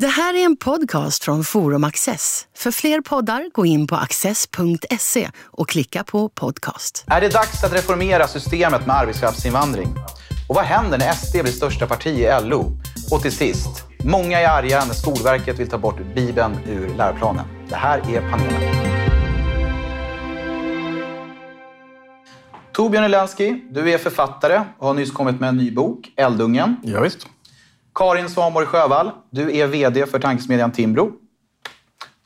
Det här är en podcast från Forum Access. För fler poddar, gå in på access.se och klicka på podcast. Är det dags att reformera systemet med arbetskraftsinvandring? Och vad händer när SD blir största parti i LO? Och till sist, många är arga när Skolverket vill ta bort Bibeln ur läroplanen. Det här är panelen. Torbjörn Elensky, du är författare och har nyss kommit med en ny bok, Eldungen. Ja, visst. Karin Svanborg Sjövall, du är VD för tankesmedjan Timbro.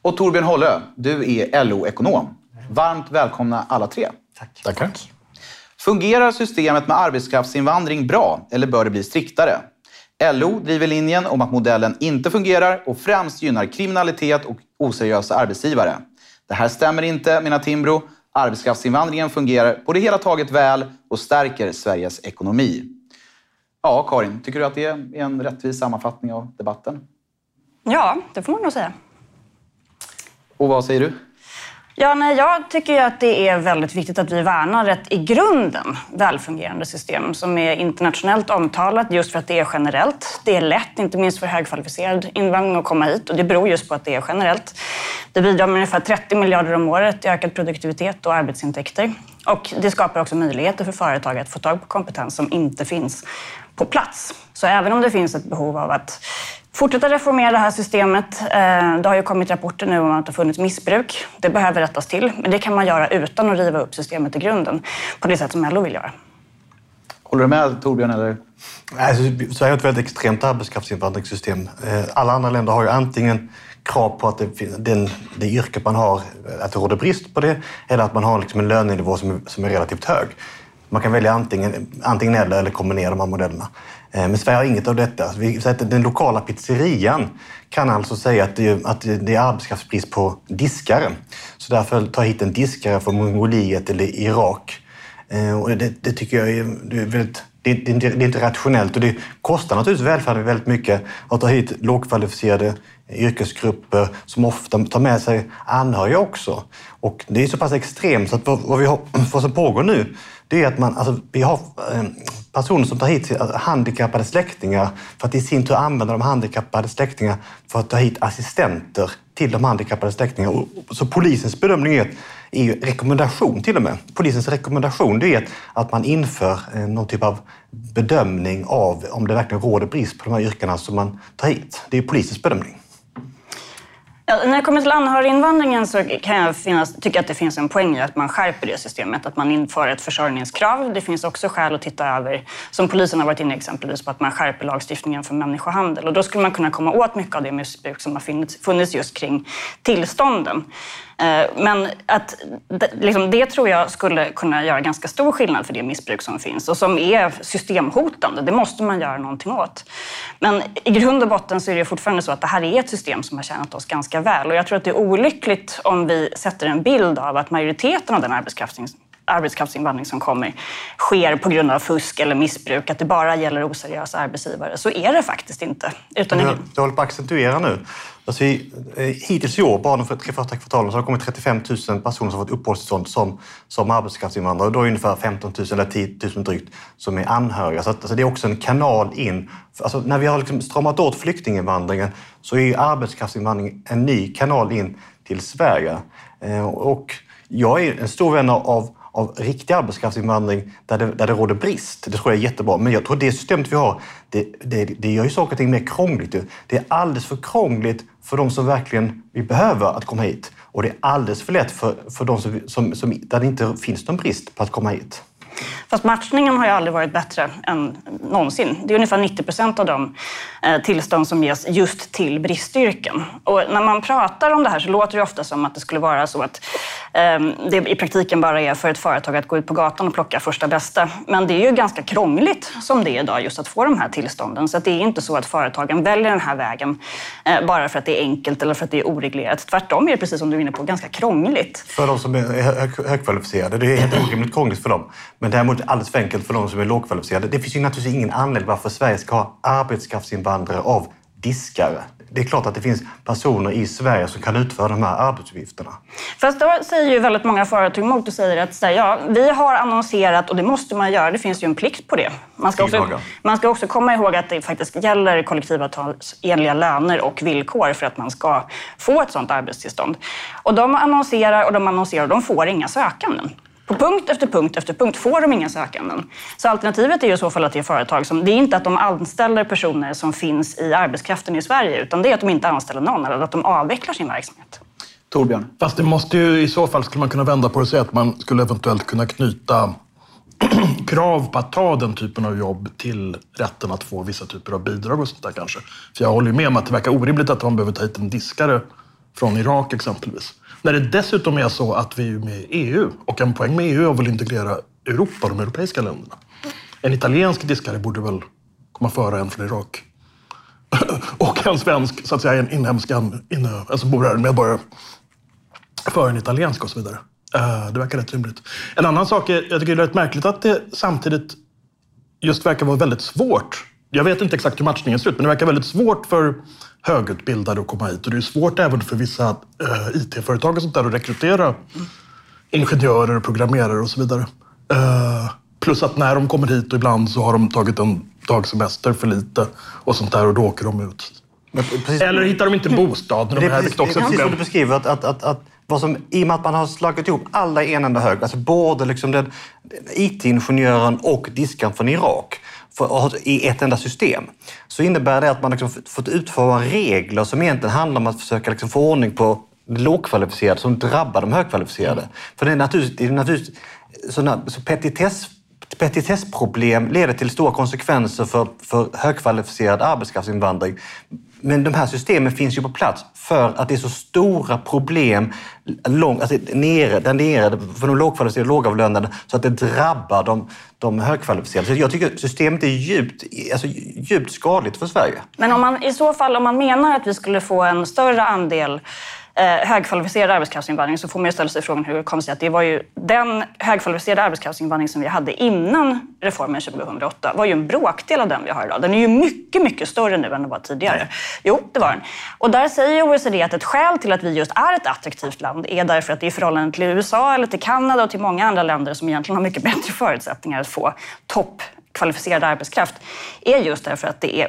Och Torbjörn Hållö, du är LO-ekonom. Varmt välkomna alla tre. Tack. Tackar. Fungerar systemet med arbetskraftsinvandring bra eller bör det bli striktare? LO driver linjen om att modellen inte fungerar och främst gynnar kriminalitet och oseriösa arbetsgivare. Det här stämmer inte, menar Timbro. Arbetskraftsinvandringen fungerar på det hela taget väl och stärker Sveriges ekonomi. Ja, Karin, tycker du att det är en rättvis sammanfattning av debatten? Ja, det får man nog säga. Och vad säger du? Ja, nej, jag tycker att det är väldigt viktigt att vi värnar ett i grunden välfungerande system som är internationellt omtalat just för att det är generellt. Det är lätt, inte minst för högkvalificerad invandring, att komma hit och det beror just på att det är generellt. Det bidrar med ungefär 30 miljarder om året i ökad produktivitet och arbetsintäkter. Och det skapar också möjligheter för företag att få tag på kompetens som inte finns på plats. Så även om det finns ett behov av att fortsätta reformera det här systemet. Eh, det har ju kommit rapporter nu om att det har funnits missbruk. Det behöver rättas till, men det kan man göra utan att riva upp systemet i grunden på det sätt som LO vill göra. Håller du med Torbjörn? Eller? Alltså, Sverige har ett väldigt extremt arbetskraftsinvandringssystem. Eh, alla andra länder har ju antingen krav på att det, den, det yrke man har, att det råder brist på det, eller att man har liksom en lönenivå som är, som är relativt hög. Man kan välja antingen, antingen eller eller kombinera de här modellerna. Eh, men Sverige har inget av detta. Den lokala pizzerian kan alltså säga att det, att det är arbetskraftsbrist på diskare. Så därför ta hit en diskare från Mongoliet eller Irak. Eh, och det, det tycker jag är, det är väldigt det, det, det, är inte rationellt och det kostar naturligtvis välfärden väldigt mycket att ta hit lågkvalificerade yrkesgrupper som ofta tar med sig anhöriga också. Och det är så pass extremt så att vad, vad, vi har, vad som pågår nu det är att man, alltså, vi har eh, personer som tar hit alltså, handikappade släktingar för att i sin tur använda de handikappade släktingar för att ta hit assistenter till de handikappade släktingarna. Så polisens bedömning är, är ju rekommendation till och med. Polisens rekommendation det är att man inför eh, någon typ av bedömning av om det verkligen råder brist på de här yrkena som man tar hit. Det är polisens bedömning. Ja, när det kommer till anhöriginvandringen så kan jag finnas, tycka att det finns en poäng i att man skärper det systemet, att man inför ett försörjningskrav. Det finns också skäl att titta över, som polisen har varit inne exempelvis på, att man skärper lagstiftningen för människohandel. Och då skulle man kunna komma åt mycket av det missbruk som har funnits just kring tillstånden. Eh, men att, liksom, det tror jag skulle kunna göra ganska stor skillnad för det missbruk som finns och som är systemhotande. Det måste man göra någonting åt. Men i grund och botten så är det fortfarande så att det här är ett system som har tjänat oss ganska väl. Och jag tror att det är olyckligt om vi sätter en bild av att majoriteten av den arbetskraftsinvandring som kommer sker på grund av fusk eller missbruk, att det bara gäller oseriösa arbetsgivare. Så är det faktiskt inte. Utan jag, jag håller på att accentuera nu. Alltså, hittills i år, bara de tre första kvartalen, så har det kommit 35 000 personer som fått uppehållstillstånd som, som arbetskraftsinvandrare. Då är det ungefär 15 000 eller 10 000 drygt som är anhöriga. Så att, alltså, det är också en kanal in. Alltså, när vi har liksom stramat åt flyktinginvandringen så är arbetskraftsinvandring en ny kanal in till Sverige. Eh, och jag är en stor vän av av riktig arbetskraftsinvandring där det, där det råder brist. Det tror jag är jättebra. Men jag tror det systemet vi har, det, det, det gör ju saker och ting mer krångligt. Det är alldeles för krångligt för de som verkligen vi behöver att komma hit. Och det är alldeles för lätt för, för de som, som, som, där det inte finns någon brist på att komma hit. Fast matchningen har ju aldrig varit bättre än någonsin. Det är ungefär 90 procent av de eh, tillstånd som ges just till bristyrken. Och när man pratar om det här så låter det ofta som att det skulle vara så att ehm, det i praktiken bara är för ett företag att gå ut på gatan och plocka första bästa. Men det är ju ganska krångligt som det är idag just att få de här tillstånden. Så det är inte så att företagen väljer den här vägen eh, bara för att det är enkelt eller för att det är oreglerat. Tvärtom är det precis som du är inne på ganska krångligt. För de som är högkvalificerade. Det är helt orimligt krångligt för dem. Men däremot alldeles för enkelt för de som är lågkvalificerade. Det finns ju naturligtvis ingen anledning varför Sverige ska ha arbetskraftsinvandrare av diskare. det är klart att det finns personer i Sverige som kan utföra de här arbetsuppgifterna. Fast då säger ju väldigt många företag emot och säger att här, ja, vi har annonserat och det måste man göra. Det finns ju en plikt på det. Man ska, också, man ska också komma ihåg att det faktiskt gäller kollektivavtalsenliga löner och villkor för att man ska få ett sådant arbetstillstånd. Och de annonserar och de annonserar och de får inga sökanden. På punkt efter punkt efter punkt får de inga sökanden. Så alternativet är ju i så fall att det är företag som... Det är inte att de anställer personer som finns i arbetskraften i Sverige, utan det är att de inte anställer någon eller att de avvecklar sin verksamhet. Torbjörn? Fast det måste ju i så fall skulle man kunna vända på det och säga att man skulle eventuellt kunna knyta krav på att ta den typen av jobb till rätten att få vissa typer av bidrag och sånt där kanske. För jag håller ju med om att det verkar orimligt att man behöver ta hit en diskare från Irak exempelvis. När det dessutom är så att vi är med i EU och en poäng med EU är väl att integrera Europa, de europeiska länderna. En italiensk diskare borde väl komma före en från Irak. och en svensk, så att säga, en inhemsk inne, alltså bor här, medborgare, före en italiensk och så vidare. Eh, det verkar rätt rimligt. En annan sak är, jag tycker det är rätt märkligt att det samtidigt just verkar vara väldigt svårt. Jag vet inte exakt hur matchningen ser ut, men det verkar väldigt svårt för högutbildade att komma hit. Och det är svårt även för vissa uh, IT-företag och sånt där att rekrytera ingenjörer, programmerare och så vidare. Uh, plus att när de kommer hit och ibland så har de tagit en dag semester för lite och sånt där och då åker de ut. Eller hittar de inte bostad när de är här, vilket också. Det är precis som du beskriver, att, att, att, att vad som, I och med att man har slagit ihop alla i en enda hög, alltså både liksom den IT-ingenjören och diskan från Irak, för, i ett enda system, så innebär det att man liksom fått utforma regler som egentligen handlar om att försöka liksom få ordning på lågkvalificerade som drabbar de högkvalificerade. Mm. För det är naturligtvis, det är naturligtvis sådana, så petitess, petitessproblem leder till stora konsekvenser för, för högkvalificerad arbetskraftsinvandring. Men de här systemen finns ju på plats för att det är så stora problem lång, alltså nere, där nere för de lågkvalificerade och lågavlönade så att det drabbar de, de högkvalificerade. Så jag tycker systemet är djupt, alltså, djupt skadligt för Sverige. Men om man, i så fall, om man menar att vi skulle få en större andel eh, högkvalificerad arbetskraftsinvandring så får man ju ställa sig frågan hur det kommer sig att det var ju den högkvalificerade arbetskraftsinvandring som vi hade innan reformen 2008 var ju en bråkdel av den vi har idag. Den är ju mycket, mycket större nu än den var tidigare. Jo, det var den. Och där säger OECD att ett skäl till att vi just är ett attraktivt land är därför att det i förhållande till USA eller till Kanada och till många andra länder som egentligen har mycket bättre förutsättningar att få toppkvalificerad arbetskraft är just därför att det är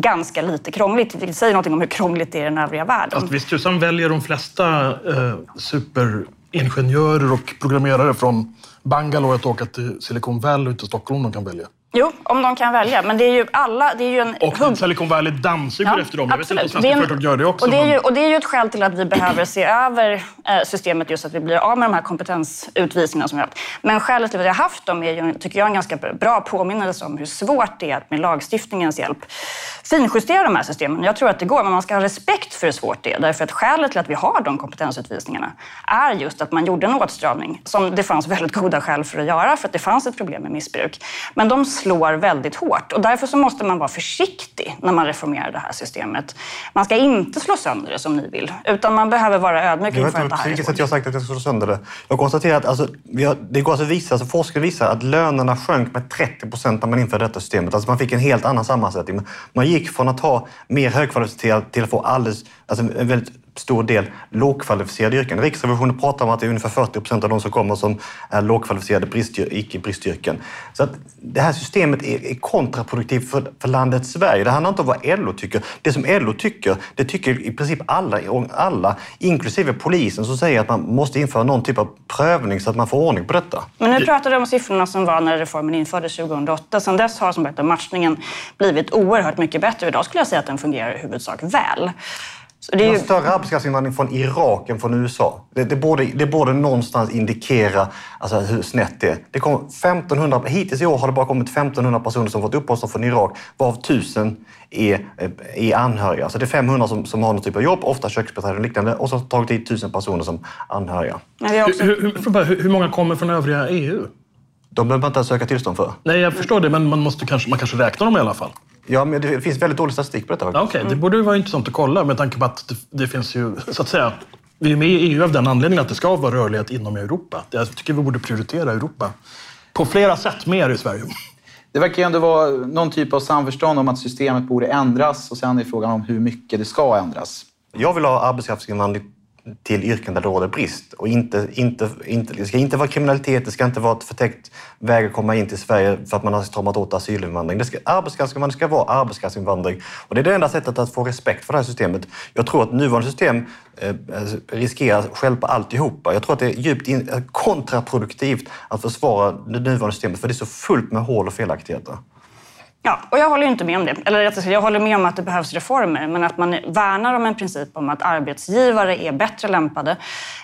ganska lite krångligt. Det säger något om hur krångligt det är i den övriga världen. Att visst tusan väljer de flesta eh, superingenjörer och programmerare från Bangalore att åka till Silicon Valley och till Stockholm de kan välja. Jo, om de kan välja. Men det är ju alla... Det är ju en och hub... Silicon Valley dammsuger ja, efter dem. Jag absolut. vet inte om svenska en... företag gör det också. Och det, är ju, och det är ju ett skäl till att vi behöver se över eh, systemet just att vi blir av med de här kompetensutvisningarna som vi har haft. Men skälet till att vi har haft dem är ju, tycker jag, en ganska bra påminnelse om hur svårt det är att med lagstiftningens hjälp finjustera de här systemen. Jag tror att det går, men man ska ha respekt för hur svårt det är. Därför att skälet till att vi har de kompetensutvisningarna är just att man gjorde en åtstramning som det fanns väldigt goda skäl för att göra, för att det fanns ett problem med missbruk. Men de slår väldigt hårt och därför så måste man vara försiktig när man reformerar det här systemet. Man ska inte slå sönder det som ni vill, utan man behöver vara ödmjuk inför att det här är svårt. Jag har sagt att jag ska slå sönder det. Jag konstaterar att alltså, det går alltså att visa, alltså forskare visar att lönerna sjönk med 30 procent när man införde detta systemet. Alltså man fick en helt annan sammansättning. Man gick från att ha mer högkvalificerat till att få alldeles, alltså en väldigt stor del lågkvalificerade yrken. Riksrevisionen pratar om att det är ungefär 40 procent av de som kommer som är lågkvalificerade icke-bristyrken. Så att det här systemet är, kontraproduktivt för, för landet Sverige. Det handlar inte om vad LO tycker. Det som LO tycker, det tycker i princip alla, alla inklusive polisen, som säger att man måste införa någon typ av prövning så att man får ordning på detta. Men nu pratar du om siffrorna som var när reformen infördes 2008. Sedan dess har som sagt matchningen blivit oerhört mycket bättre. Idag skulle jag säga att den fungerar i huvudsak väl. Så det är ju... större arbetskraftsinvandring från Irak än från USA. Det, det, borde, det borde någonstans indikera alltså, hur snett det är. Det kom 1500, hittills i år har det bara kommit 1500 personer som fått uppehållstillstånd från Irak, varav 1000 är, är anhöriga. Så det är 500 som, som har någon typ av jobb, ofta köksbiträden och liknande, och så har tagit hit 1000 personer som anhöriga. Också... Hur, hur, hur, hur många kommer från övriga EU? De behöver man inte söka tillstånd för. Nej, jag förstår det, men man, måste kanske, man kanske räknar dem i alla fall. Ja, men det finns väldigt dålig statistik på detta. Okej, okay, det borde vara intressant att kolla med tanke på att det, det, finns ju, så att säga, vi är med i EU av den anledningen att det ska vara rörlighet inom Europa. Jag tycker vi borde prioritera Europa på flera sätt mer i Sverige. Det verkar ju ändå vara någon typ av samförstånd om att systemet borde ändras och sen är frågan om hur mycket det ska ändras. Jag vill ha arbetskraftsinvandring till yrken där det råder brist. Och inte, inte, inte, det ska inte vara kriminalitet, det ska inte vara ett förtäckt väg att komma in till Sverige för att man har stramat åt asylinvandring. Det ska, arbetskraftsinvandring ska vara arbetskraftsinvandring. Och det är det enda sättet att få respekt för det här systemet. Jag tror att nuvarande system eh, eh riskerar att stjälpa alltihopa. Jag tror att det är djupt in, kontraproduktivt att försvara det nuvarande systemet för det är så fullt med hål och felaktigheter. Ja, och jag håller inte med om det. Eller rättare sagt, jag håller med om att det behövs reformer, men att man värnar om en princip om att arbetsgivare är bättre lämpade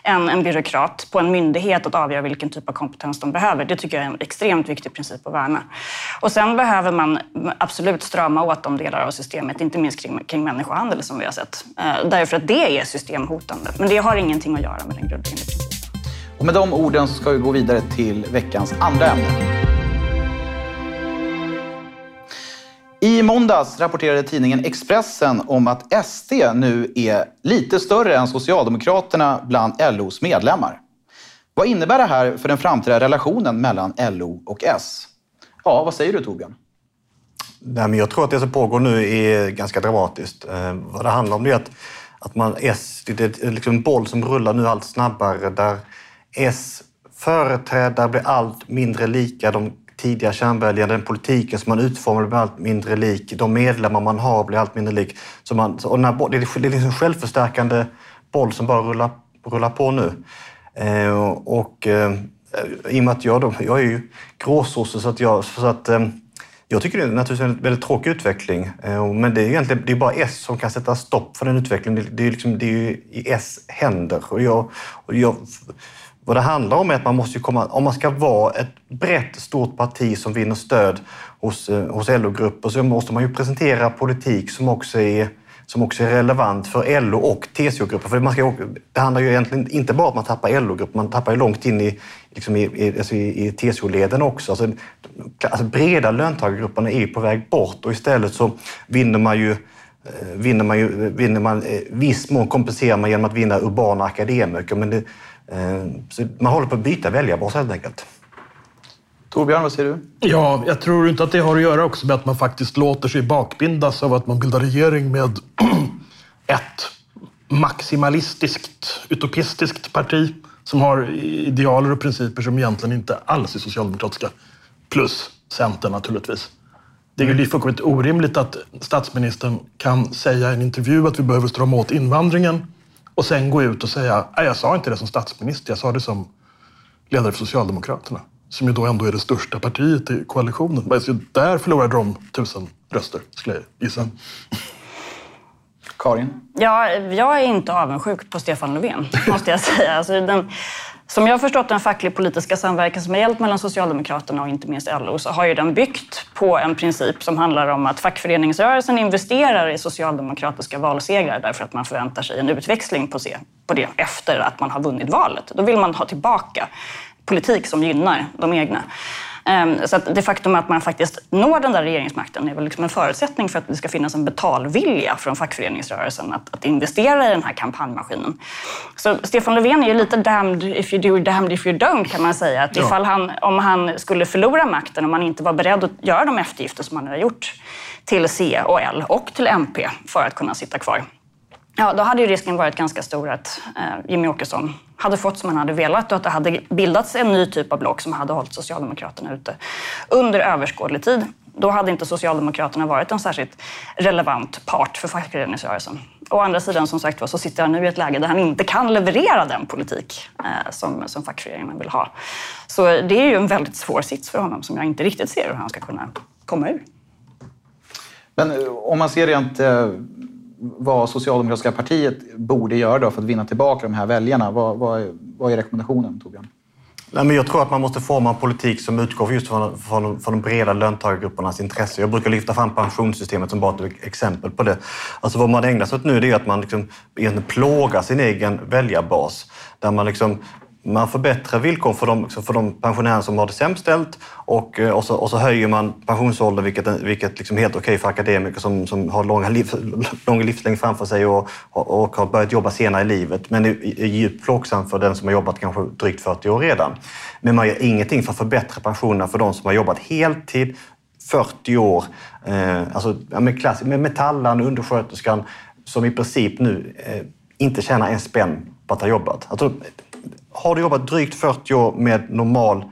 än en byråkrat på en myndighet att avgöra vilken typ av kompetens de behöver. Det tycker jag är en extremt viktig princip att värna. Och sen behöver man absolut strama åt de delar av systemet, inte minst kring, kring människohandel som vi har sett. Eh, därför att det är systemhotande. Men det har ingenting att göra med den grundläggande principen. Och med de orden så ska vi gå vidare till veckans andra ämne. I måndags rapporterade tidningen Expressen om att SD nu är lite större än Socialdemokraterna bland LOs medlemmar. Vad innebär det här för den framtida relationen mellan LO och S? Ja, vad säger du Torbjörn? Nej, men jag tror att det som pågår nu är ganska dramatiskt. Eh, vad det handlar om är att, att man, S, det är eh, liksom en boll som rullar nu allt snabbare där S företrädare blir allt mindre lika de tidiga kärnväljare, den politiken som man utformar blir allt mindre lik, de medlemmar man har blir allt mindre lik. Så man, och den här, det är liksom en självförstärkande boll som bara rullar, rullar på nu. Eh, och eh, i och med att jag, då, jag är ju gråsosse så att jag, så att, eh, jag tycker det är naturligtvis en väldigt tråkig utveckling. Eh, men det är egentligen det är bara S som kan sätta stopp för den utvecklingen. Det, det är, liksom, det är ju i S händer. Och jag, och jag vad det handlar om är att man måste komma, om man ska vara ett brett, stort parti som vinner stöd hos, eh, hos LO-grupper så måste man ju presentera politik som också är, som också är relevant för LO och TCO-grupper. För man ska, det handlar ju egentligen inte bara om att man tappar LO-grupper, man tappar ju långt in i, liksom i, i, alltså i, TCO-leden också. Alltså, alltså breda löntagargrupperna är på väg bort och istället så vinner man ju eh, vinner man ju, vinner man, eh, viss mån kompenserar man genom att vinna urbana akademiker. Men det, så man håller på att byta väljarbas helt enkelt. Torbjörn, vad säger du? Ja, jag tror inte att det har att göra också med att man faktiskt låter sig bakbindas av att man bildar regering med ett maximalistiskt, utopistiskt parti som har idealer och principer som egentligen inte alls är socialdemokratiska. Plus Centern naturligtvis. Det är ju fullkomligt orimligt att statsministern kan säga i en intervju att vi behöver strama åt invandringen och sen gå ut och säga, nej jag sa inte det som statsminister, jag sa det som ledare för Socialdemokraterna. Som ju då ändå är det största partiet i koalitionen. Men där förlorade de tusen röster, skulle jag gissa. Karin? Ja, jag är inte avundsjuk på Stefan Löfven, måste jag säga. Alltså den, som jag har förstått den facklig politiska samverkan som har gällt mellan Socialdemokraterna och inte minst LO så har ju den byggt på en princip som handlar om att fackföreningsrörelsen investerar i socialdemokratiska valsegrar därför att man förväntar sig en utväxling på det efter att man har vunnit valet. Då vill man ha tillbaka politik som gynnar de egna. Ehm, så att det faktum att man faktiskt når den där regeringsmakten är väl liksom en förutsättning för att det ska finnas en betalvilja från fackföreningsrörelsen att, att investera i den här kampanjmaskinen. Så Stefan Löfven är ju lite damned if you do, damned if you don't kan man säga. Att ifall han, om han skulle förlora makten, om han inte var beredd att göra de eftergifter som han nu har gjort till C och L och till MP för att kunna sitta kvar Ja, då hade ju risken varit ganska stor att eh, Jimmy Åkesson hade fått som han hade velat och att det hade bildats en ny typ av block som hade hållit Socialdemokraterna ute under överskådlig tid. Då hade inte Socialdemokraterna varit en särskilt relevant part för fackföreningsrörelsen. Å andra sidan som sagt var, så sitter han nu i ett läge där han inte kan leverera den politik eh, som, som fackföreningen vill ha. Så det är ju en väldigt svår sits för honom som jag inte riktigt ser hur han ska kunna komma ur. Men eh, om man ser rent eh vad Socialdemokratiska partiet borde göra då för att vinna tillbaka de här väljarna. Vad, vad, vad är rekommendationen, Torbjörn? Nej, men jag tror att man måste forma en politik som utgår just från, från, från de breda löntagargruppernas intresse. Jag brukar lyfta fram pensionssystemet som bara ett exempel på det. Alltså vad man ägnar sig åt nu är att man liksom plågar sin egen väljarbas. Där man liksom man förbättrar villkor för de, för de pensionärer som har det sämst ställt och, eh, och, så, och så höjer man pensionsåldern, vilket, eh, vilket liksom är helt okej för akademiker som, som har långa liv, lång livslängd framför sig och, och, och, har börjat jobba senare i livet. Men det är djupt plågsamt för den som har jobbat kanske drygt 40 år redan. Men man gör ingenting för att förbättra pensionerna för de som har jobbat heltid, 40 år, eh, alltså med, klass, med metallaren undersköterskan som i princip nu eh, inte tjänar en spänn på att ha jobbat. Alltså, har du jobbat drygt 40 år med normal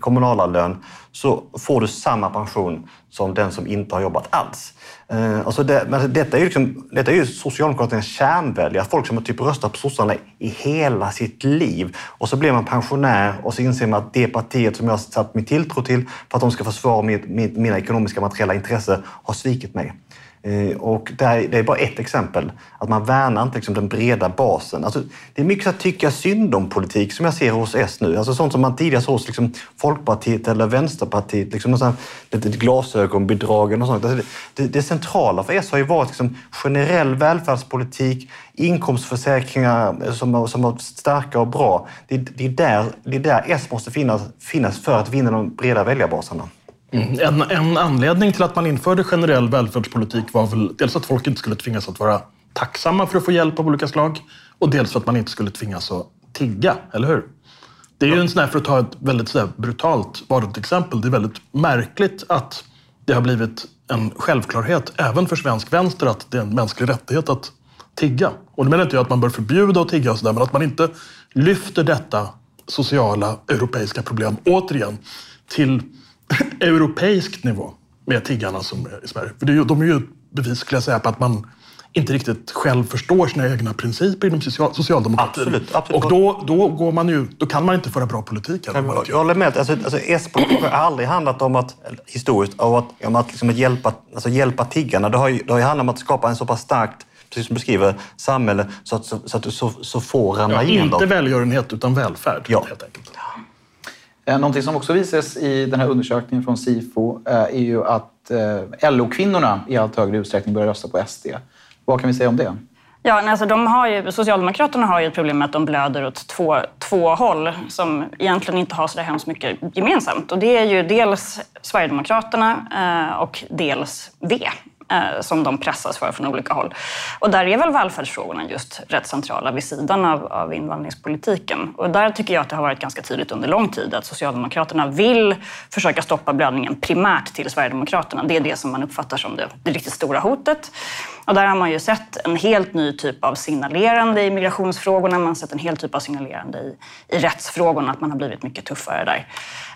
kommunal, lön så får du samma pension som den som inte har jobbat alls. Eh, alltså det, men detta är ju, liksom, detta är ju Socialdemokraternas kärnväljare, folk som har typ röstat på sossarna i hela sitt liv. Och så blir man pensionär och så inser man att det partiet som jag har satt min tilltro till för att de ska försvara mitt, mitt, mina ekonomiska materiella intressen har svikit mig. Eh, och det, är, det är bara ett exempel. Att man värnar inte liksom den breda basen. Alltså, det är mycket så att tycka synd om politik som jag ser hos S nu. Alltså sånt som man tidigare såg hos liksom Folkpartiet eller Vänsterpartiet. Liksom sån, lite glasögonbidragen och sånt. Alltså det, det, det, centrala för S har ju varit liksom generell välfärdspolitik, inkomstförsäkringar som, som är starka och bra. Det, det, är där, det är där S måste finnas, finnas för att vinna de breda väljarbaserna. En, en anledning till att man införde generell välfärdspolitik var väl dels att folk inte skulle tvingas att vara tacksamma för att få hjälp av olika slag och dels för att man inte skulle tvingas att tigga, eller hur? Det är ju en sån här, för att ta ett väldigt så brutalt vardagsexempel, det är väldigt märkligt att det har blivit en självklarhet även för svensk vänster att det är en mänsklig rättighet att tigga. Och det menar inte jag att man bör förbjuda att tigga och sådär, men att man inte lyfter detta sociala europeiska problem återigen till europeisk nivå med tiggarna som är i Sverige. För det, de är ju bevis, skulle jag säga, på att man inte riktigt själv förstår sina egna principer inom social, socialdemokratin. Absolut, absolut. Och då, då, går man ju, då kan man inte föra bra politik. Jag, jag håller med. Alltså, alltså, S-politik har aldrig handlat om att, historiskt, om att, om att, liksom, att hjälpa, alltså, hjälpa tiggarna. Det har, ju, det har ju handlat om att skapa en så pass starkt precis som du beskriver, samhälle så att, så, så att så, så få ramlar ja, igenom. Inte välgörenhet utan välfärd, ja. helt enkelt. Eh, någonting som också visas i den här undersökningen från Sifo eh, är ju att eh, LO-kvinnorna i allt högre utsträckning börjar rösta på SD. Vad kan vi säga om det? Ja, alltså de har ju, Socialdemokraterna har ju ett problem med att de blöder åt två, två håll som egentligen inte har så hemskt mycket gemensamt. Och det är ju dels Sverigedemokraterna och dels V Eh, som de pressas för från olika håll. Och där är väl välfärdsfrågorna just rätt centrala vid sidan av, av invandringspolitiken. Och där tycker jag att det har varit ganska tydligt under lång tid att Socialdemokraterna vill försöka stoppa blödningen primärt till Sverigedemokraterna. Det är det som man uppfattar som det, det riktigt stora hotet. Och där har man ju sett en helt ny typ av signalerande i migrationsfrågorna. Man har sett en helt typ av signalerande i, i rättsfrågorna, att man har blivit mycket tuffare där.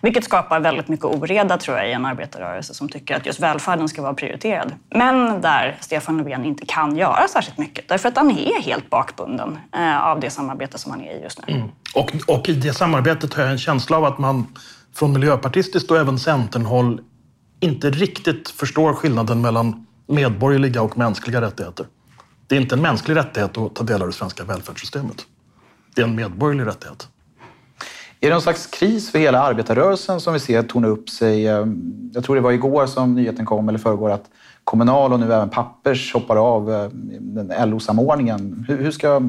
Vilket skapar väldigt mycket oreda tror jag i en arbetarrörelse som tycker att just välfärden ska vara prioriterad. Men där Stefan Löfven inte kan göra särskilt mycket därför att han är helt bakbunden eh, av det samarbete som han är i just nu. Mm. Och, och i det samarbetet har jag en känsla av att man från miljöpartistiskt och även Centernhåll inte riktigt förstår skillnaden mellan medborgerliga och mänskliga rättigheter. Det är inte en mänsklig rättighet att ta del av det svenska välfärdssystemet. Det är en medborgerlig rättighet. Är det någon slags kris för hela arbetarrörelsen som vi ser torna upp sig? Eh, jag tror det var igår som nyheten kom, eller förrgår, att Kommunal och nu även Pappers hoppar av eh, LO-samordningen. Hur, hur, ska,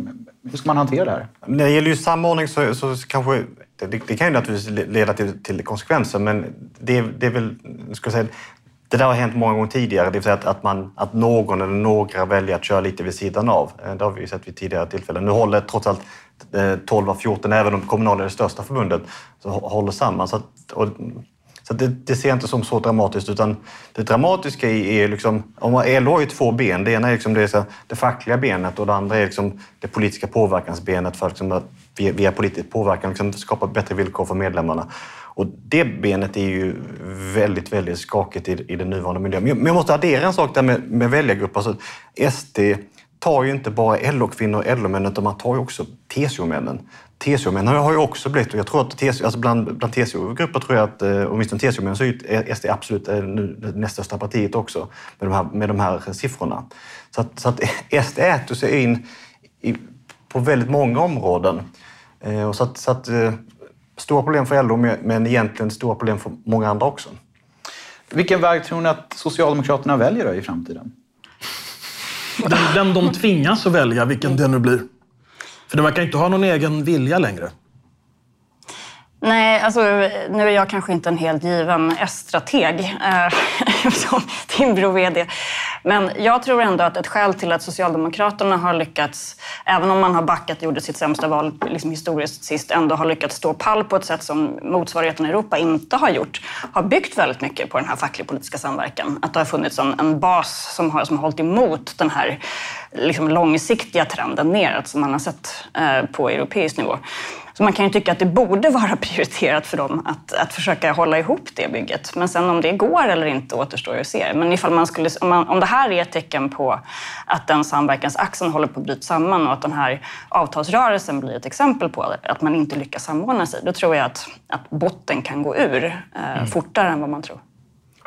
hur ska man hantera det här? När det gäller ju samordning så, så kanske det, det, kan ju naturligtvis leda till, till konsekvenser, men det, det är väl, ska jag säga, det där har hänt många gånger tidigare, det vill säga att, att, man, att någon eller några väljer att köra lite vid sidan av. Eh, det har vi sett vid tidigare tillfällen. Nu håller trots allt eh, 12 av 14, även om Kommunal är det största förbundet, så håller samman. Så, att, och, så det, det, ser jag inte som så dramatiskt, utan det dramatiska är liksom... Om LO har ju två ben. Det ena är liksom det, det fackliga benet och det andra är liksom det politiska påverkansbenet för liksom att via, via politisk påverkan liksom skapa bättre villkor för medlemmarna. Och det benet är ju väldigt, väldigt skakigt i, i den nuvarande miljön. Men jag måste addera en sak där med, med väljargrupper. Alltså, SD tar ju inte bara LO-kvinnor och LO-män, utan man tar ju också TCO-männen. TCO-männen har ju också blivit, och jag tror att TCO, alltså bland, bland TCO-grupper tror jag att, eh, åtminstone TCO-män, så är eh, SD absolut eh, nu det näst största partiet också med de här, med de här siffrorna. Så att, så att SD äter sig in i, på väldigt många områden. Eh, och så att, så att, stora problem för LO, men egentligen stora problem för många andra också. Vilken väg tror ni att Socialdemokraterna väljer då i framtiden? Den, den de tvingas att välja, vilken det nu blir. För de verkar inte ha någon egen vilja längre. Nej, alltså, nu är jag kanske inte en helt given S-strateg eh, som Timbro-VD. Men jag tror ändå att ett skäl till att Socialdemokraterna har lyckats, även om man har backat och gjorde sitt sämsta val liksom historiskt sist, ändå har lyckats stå pall på ett sätt som motsvarigheten i Europa inte har gjort, har byggt väldigt mycket på den här facklig-politiska samverkan. Att det har funnits en, en bas som har, som har hållit emot den här liksom långsiktiga trenden neråt som man har sett eh, på europeisk nivå. Så man kan ju tycka att det borde vara prioriterat för dem att, att försöka hålla ihop det bygget. Men sen om det går eller inte återstår ju att se. Men ifall man skulle, om, man, om det här är ett tecken på att den samverkansaxeln håller på att bryta samman och att den här avtalsrörelsen blir ett exempel på att man inte lyckas samordna sig, då tror jag att, att botten kan gå ur eh, mm. fortare än vad man tror.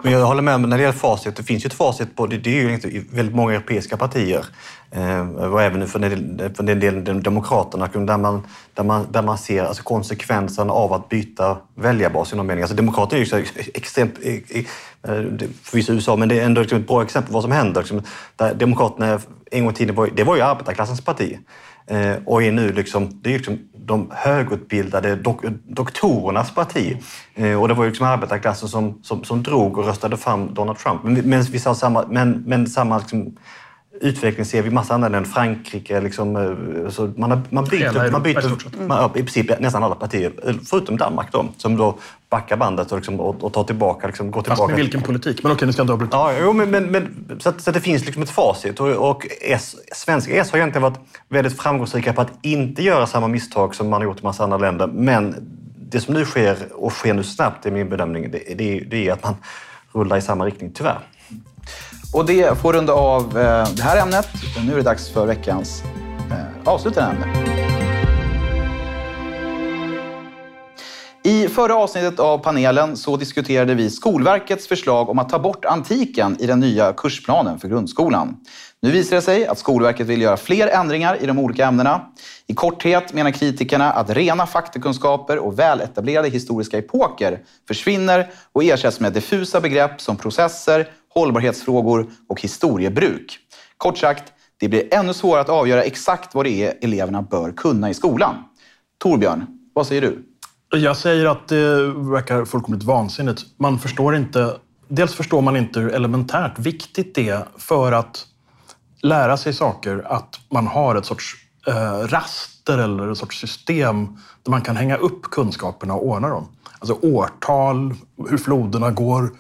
Men jag håller med när det gäller facit. Det finns ju ett facit på det. Det är ju väldigt många europeiska partier eh, och även för den, för den delen Demokraterna där man, där man, där man ser alltså konsekvenserna av att byta väljarbas i någon mening. Alltså Demokraterna är ju extremt, e- e- eh, förvisso USA, men det är ändå ett bra exempel på vad som händer. Liksom, där Demokraterna en gång i tiden var, det var ju arbetarklassens parti Eh, och är nu liksom, det är liksom de högutbildade dok doktorernas parti. Eh, och det var ju liksom arbetarklassen som, som, som drog och röstade fram Donald Trump. Men, men, vi sa samma, men, men samma liksom, utveckling ser vi i massa andra länder. Frankrike, liksom, eh, så man, har, man byter, man byter man, i princip nästan alla partier, förutom Danmark då, som då backar bandet och, liksom, och, och tar tillbaka. Liksom, går tillbaka. Fast med vilken politik? Men okej, ni ska inte avbryta. Ja, jo, men, men, men, så, att, så att det finns liksom ett facit. Och, och S, svenska S har egentligen varit väldigt framgångsrika på att inte göra samma misstag som man har gjort i massa andra länder. Men det som nu sker, och sker nu snabbt, är min bedömning, det, det, det är att man rullar i samma riktning, tyvärr. Och det får runda av eh, det här ämnet. Nu är det dags för veckans eh, avslutande ämne. I förra avsnittet av panelen så diskuterade vi Skolverkets förslag om att ta bort antiken i den nya kursplanen för grundskolan. Nu visar det sig att Skolverket vill göra fler ändringar i de olika ämnena. I korthet menar kritikerna att rena faktakunskaper och väletablerade historiska epoker försvinner och ersätts med diffusa begrepp som processer, hållbarhetsfrågor och historiebruk. Kort sagt, det blir ännu svårare att avgöra exakt vad det är eleverna bör kunna i skolan. Torbjörn, vad säger du? Jag säger att det verkar fullkomligt vansinnigt. Man förstår inte, dels förstår man inte hur elementärt viktigt det är för att lära sig saker att man har ett sorts eh, raster eller ett sorts system där man kan hänga upp kunskaperna och ordna dem. Alltså årtal, hur floderna går,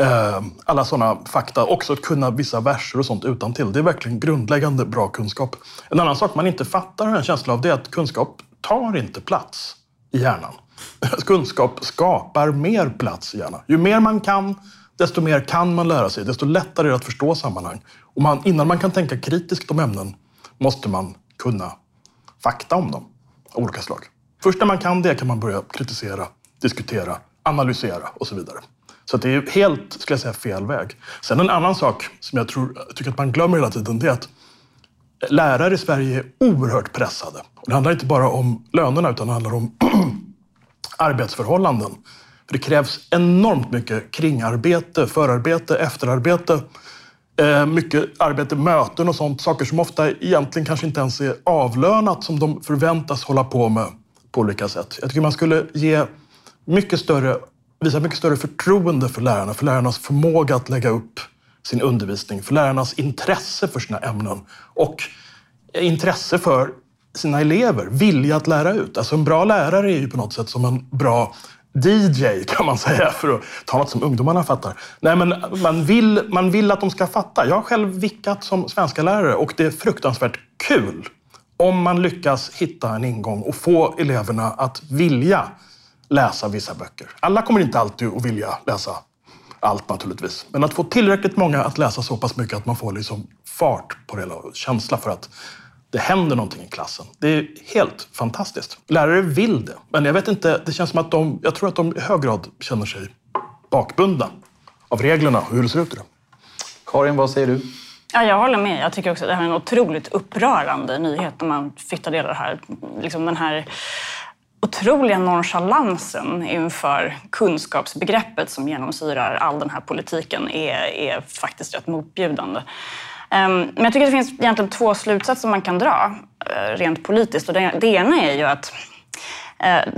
Ehm, alla sådana fakta. Också att kunna vissa verser och sånt utan till. Det är verkligen grundläggande bra kunskap. En annan sak man inte fattar har en känsla av det är att kunskap tar inte plats i hjärnan. Kunskap skapar mer plats i hjärnan. Ju mer man kan, desto mer kan man lära sig. Desto lättare är det att förstå sammanhang. Och man, innan man kan tänka kritiskt om ämnen måste man kunna fakta om dem av olika slag. Först när man kan det kan man börja kritisera, diskutera, analysera och så vidare. Så det är helt, skulle jag säga, fel väg. Sen en annan sak som jag tror, tycker att man glömmer hela tiden, det är att lärare i Sverige är oerhört pressade. Och det handlar inte bara om lönerna, utan det handlar om arbetsförhållanden. För det krävs enormt mycket kringarbete, förarbete, efterarbete, eh, mycket arbete, möten och sånt. Saker som ofta egentligen kanske inte ens är avlönat som de förväntas hålla på med på olika sätt. Jag tycker man skulle ge mycket större, visar mycket större förtroende för lärarna, för lärarnas förmåga att lägga upp sin undervisning, för lärarnas intresse för sina ämnen och intresse för sina elever, vilja att lära ut. Alltså en bra lärare är ju på något sätt som en bra DJ kan man säga, för att ta något som ungdomarna fattar. Nej, men man vill, man vill att de ska fatta. Jag har själv vickat som svenska lärare och det är fruktansvärt kul om man lyckas hitta en ingång och få eleverna att vilja läsa vissa böcker. Alla kommer inte alltid att vilja läsa allt naturligtvis. Men att få tillräckligt många att läsa så pass mycket att man får liksom fart på det hela och känsla för att det händer någonting i klassen. Det är helt fantastiskt. Lärare vill det, men jag vet inte, det känns som att de, jag tror att de i hög grad känner sig bakbundna av reglerna och hur det ser ut idag. Karin, vad säger du? Ja, jag håller med. Jag tycker också att det här är en otroligt upprörande nyhet när man fick ta del av det här. Liksom den här otroliga nonchalansen inför kunskapsbegreppet som genomsyrar all den här politiken är, är faktiskt rätt motbjudande. Ehm, men jag tycker det finns egentligen två slutsatser man kan dra eh, rent politiskt. Och det, ena är ju att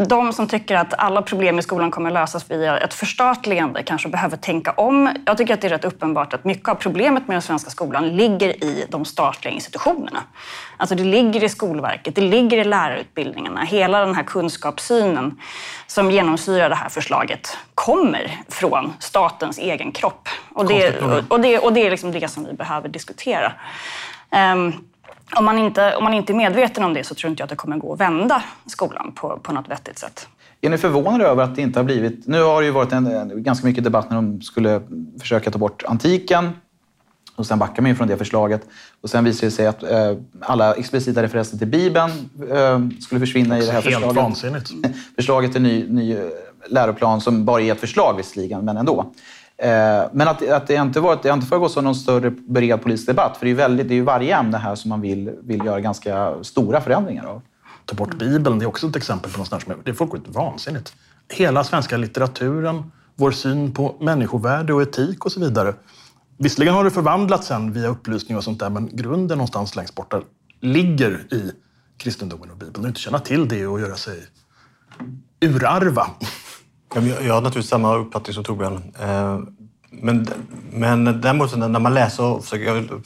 de som tycker att alla problem i skolan kommer lösas via ett förstatligande kanske behöver tänka om. Jag tycker att det är rätt uppenbart att mycket av problemet med den svenska skolan ligger i de statliga institutionerna. Alltså det ligger i Skolverket, det ligger i lärarutbildningarna. Hela den här kunskapssynen som genomsyrar det här förslaget kommer från statens egen kropp. Och det, och det, och det är liksom det som vi behöver diskutera. Um, om man, inte, om man inte är medveten om det så tror inte jag att det kommer gå att vända skolan på, på något vettigt sätt. Är ni förvånade över att det inte har blivit... Nu har det ju varit en, en, ganska mycket debatt när de skulle försöka ta bort antiken. Och sen backar man ju från det förslaget. Och sen visade det sig att eh, alla explicita referenser till Bibeln eh, skulle försvinna i det här Helt förslaget. vansinnigt. förslaget till ny, ny läroplan som bara är ett förslag visserligen, men ändå. Eh, men att, att det inte varit, det har inte föregått av någon större bred politisk debatt. För det är ju, väldigt, det är ju varje ämne här som man vill, vill göra ganska stora förändringar av. Ta bort Bibeln, det är också ett exempel på något sånt som är, det är fullkomligt vansinnigt. Hela svenska litteraturen, vår syn på människovärde och etik och så vidare. Visserligen har det förvandlats sen via upplysning och sånt där, men grunden någonstans längst borta ligger i kristendomen och Bibeln. Att inte känna till det och göra sig urarva. Jag, jag har naturligtvis samma uppfattning som Torbjörn. Eh, men, men däremot när man läser, försöker, jag,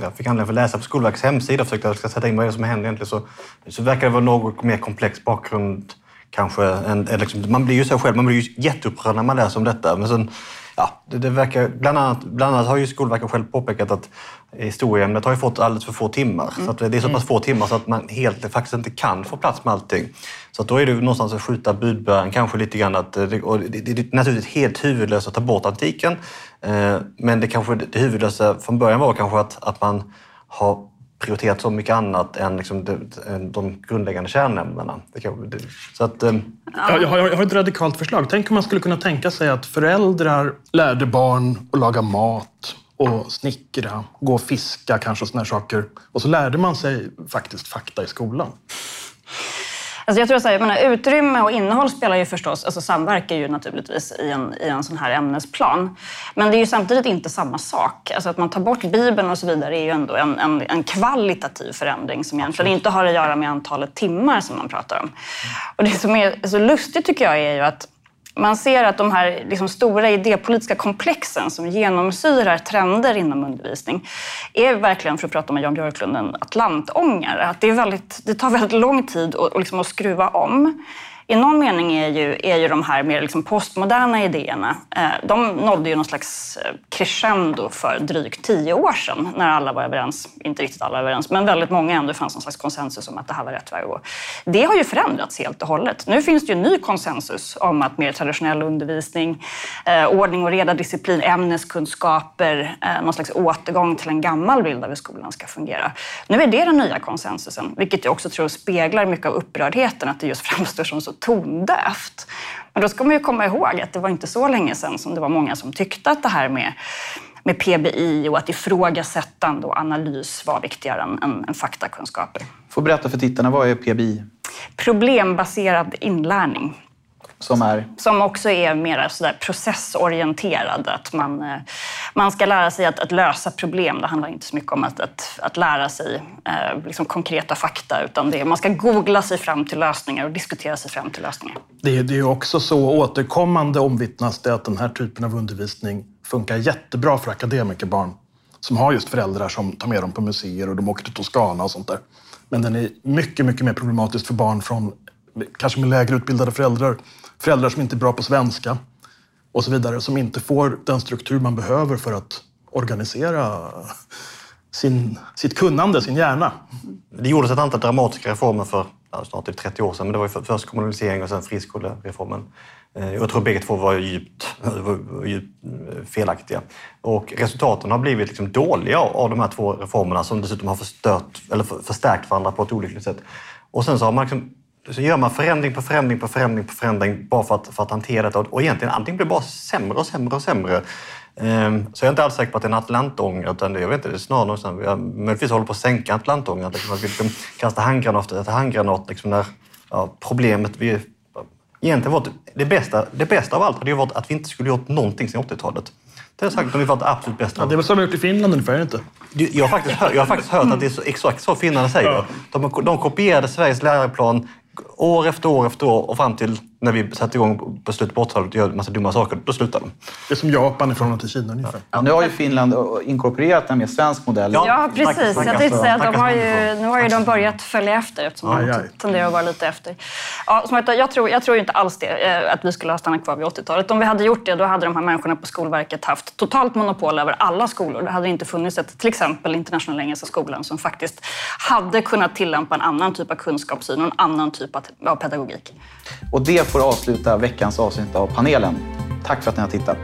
jag fick anledning att läsa på Skolverkets hemsida och försökte sätta in vad det är som händer egentligen, så, så verkar det vara något mer komplex bakgrund kanske. Än, liksom, man blir ju så själv, man blir ju jätteupprörd när man läser om detta. Men sen, ja, det, det verkar, bland, annat, bland annat har ju Skolverket själv påpekat att historieämnet har ju fått alldeles för få timmar. Mm. Så det är så pass få timmar så att man helt faktiskt inte kan få plats med allting. Så då är det någonstans att skjuta budbäraren kanske lite grann. Att, och det, det är naturligtvis helt huvudlöst att ta bort antiken. Eh, men det kanske det huvudlösa från början var kanske att, att man har prioriterat så mycket annat än liksom de, de grundläggande kärnämnena. Så att, ja. jag, har, jag har ett radikalt förslag. Tänk om man skulle kunna tänka sig att föräldrar lärde barn att laga mat och snickra, gå och fiska kanske och såna saker. Och så lärde man sig faktiskt fakta i skolan. Alltså jag tror att så här, jag menar, utrymme och innehåll spelar ju förstås, alltså samverkar ju naturligtvis i en, i en sån här ämnesplan. Men det är ju samtidigt inte samma sak. Alltså att man tar bort Bibeln och så vidare är ju ändå en, en, en kvalitativ förändring som egentligen inte har att göra med antalet timmar som man pratar om. Och det som är så lustigt tycker jag är ju att man ser att de här liksom stora idépolitiska komplexen som genomsyrar trender inom undervisning är verkligen, för att prata med Jan Björklund, en atlantångare. Att det, är väldigt, det tar väldigt lång tid att, liksom att skruva om i någon mening är ju, är ju de här mer liksom postmoderna idéerna, eh, de nådde ju någon slags eh, crescendo för drygt tio år sedan när alla var överens, inte riktigt alla överens, men väldigt många ändå fanns någon slags konsensus om att det här var rätt väg att gå. Det har ju förändrats helt och hållet. Nu finns det ju en ny konsensus om att mer traditionell undervisning, eh, ordning och reda, disciplin, ämneskunskaper, någon slags återgång till en gammal bild av hur skolan ska fungera. Nu är det den nya konsensusen, vilket jag också tror speglar mycket av upprördheten, att det just framstår som så tondövt. Men då ska man ju komma ihåg att det var inte så länge sedan som det var många som tyckte att det här med med PBI och att ifrågasättande och analys var viktigare än, än, än faktakunskaper. Får berätta för tittarna, vad är PBI? Problembaserad inlärning. Som är? Som också är mer sådär processorienterad. Att man, eh, man ska lära sig att, att, lösa problem. Det handlar inte så mycket om att, att, att lära sig eh, liksom konkreta fakta, utan det, man ska googla sig fram till lösningar och diskutera sig fram till lösningar. Det, det är också så återkommande omvittnas det att den här typen av undervisning funkar jättebra för akademikerbarn som har just föräldrar som tar med dem på museer och de åker till Toscana och sånt där. Men den är mycket, mycket mer problematisk för barn från kanske med lägre utbildade föräldrar föräldrar som inte är bra på svenska och så vidare, som inte får den struktur man behöver för att organisera sin, sitt kunnande, sin hjärna. Det gjordes ett antal dramatiska reformer för snart typ 30 år sedan, men det var först kommunalisering och sen friskolereformen. Eh, jag tror bägge två var djupt, var djupt eh, felaktiga. Och resultaten har blivit liksom dåliga av de här två reformerna som dessutom har förstört, eller förstärkt varandra på ett olyckligt sätt. Och sen så har man liksom så gör man förändring på förändring på förändring på förändring bara för att, för att hantera detta. Och egentligen allting blir bara sämre och sämre och sämre. Ehm, så jag är inte alls säker på att det är en atlantånger, utan det, jag vet inte, det är snarare någonstans, jag möjligtvis håller på att sänka atlantångern. Liksom, att vi liksom kastar handgranat efter handgranat liksom när ja, problemet vi Egentligen var det, bästa, det bästa av allt hade ju varit att vi inte skulle gjort någonting sedan 80-talet. Det har sagt ungefär det absolut bästa. Ja, det är väl som vi gjort i Finland ungefär, inte? Jag har faktiskt hört, jag har faktiskt hört att det är så, exakt så finnarna säger. Ja. De, de kopierade Sveriges läroplan år efter år efter år och fram till när vi satte igång på slutet på 80-talet och gör en massa dumma saker, då slutar de. Det är som Japan i förhållande till Kina ungefär. Ja, nu har ju Finland inkorporerat en mer svensk modell. Ja. Ja, precis. Tack, tack, jag tänkte säga att de tack, har tack. ju, nu har ju de börjat följa efter eftersom Aj, de tenderar att vara lite efter. Ja, som sagt, jag, tror, jag tror inte alls det, eh, att vi skulle ha stannat kvar vid 80-talet. Om vi hade gjort det, då hade de här människorna på Skolverket haft totalt monopol över alla skolor. Det hade inte funnits ett, till exempel Internationella Engelska Skolan som faktiskt hade kunnat tillämpa en annan typ av kunskapssyn och en annan typ av av pedagogik. Och det får avsluta veckans avsnitt av panelen. Tack för att ni har tittat.